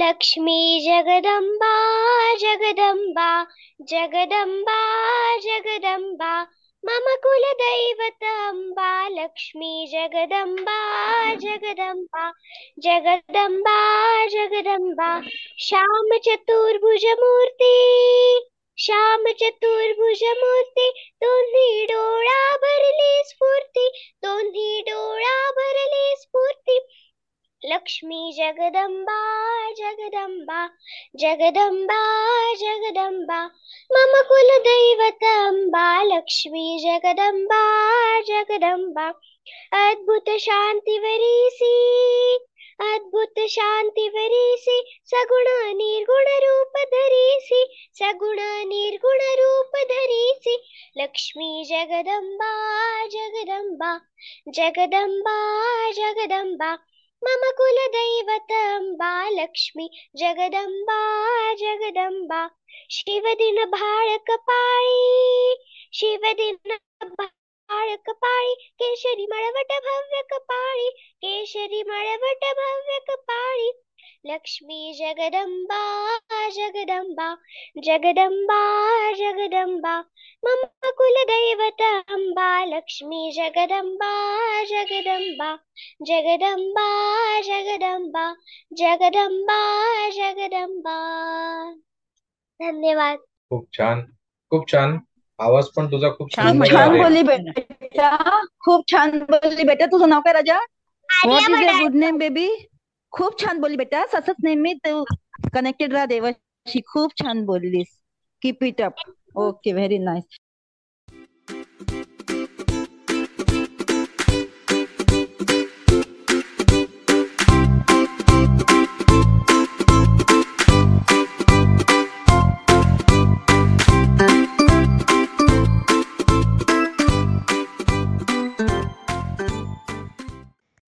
लक्ष्मी जगदम्बा जगदम्बा जगदम्बा जगदम्बा मम कुलदैवतम्बा लक्ष्मी जगदम्बा जगदम्बा जगदम्बा जगदम्बा श्याम चतुर्भुज दोन्ही डोळा भरली स्फूर्ती दोन्ही डोळा भरली स्फूर्ती लक्ष्मी जगदम्बा जगदम्बा जगदम्बा जगदम्बा मम कुलदैवतम्बा लक्ष्मी जगदम्बा जगदम्बा अद्भुत शान्तिवरीसि अद्भुत शान्तिवरीसि सगुण निर्गुण रूप धरीसि सगुण निर्गुण रूप धरीसि लक्ष्मी जगदम्बा जगदम्बा जगदम्बा जगदम्बा मम कुलदैवतम्बा लक्ष्मी जगदम्बा जगदम्बा। शिवदिन भाळ शिवदिन भाळ कपाळी केशरी मळवट भव्य कपाळी केशरी मळवट भव्य कपाळी। लक्ष्मी जगदम्बा जगदम्बा। जगदम्बा जगदम्बा। मम कुलदैवतम्बा लक्ष्मी जगदम्बा जगदम्बा जगदम्बा जगदम्बा जगदम्बा जगदम्बा. धन्यवाद. खूप छान खूप छान. आवाज पण तुझा खूप छान छान बोलली बेटा. खूप छान बोलली बेटा. तुझं नाव काय राजा? गुड नेम बेबी खूप छान बोलली बेटा. सतत नेहमी तू कनेक्टेड राहा देवाशी. खूप छान बोललीस. Keep it up okay very nice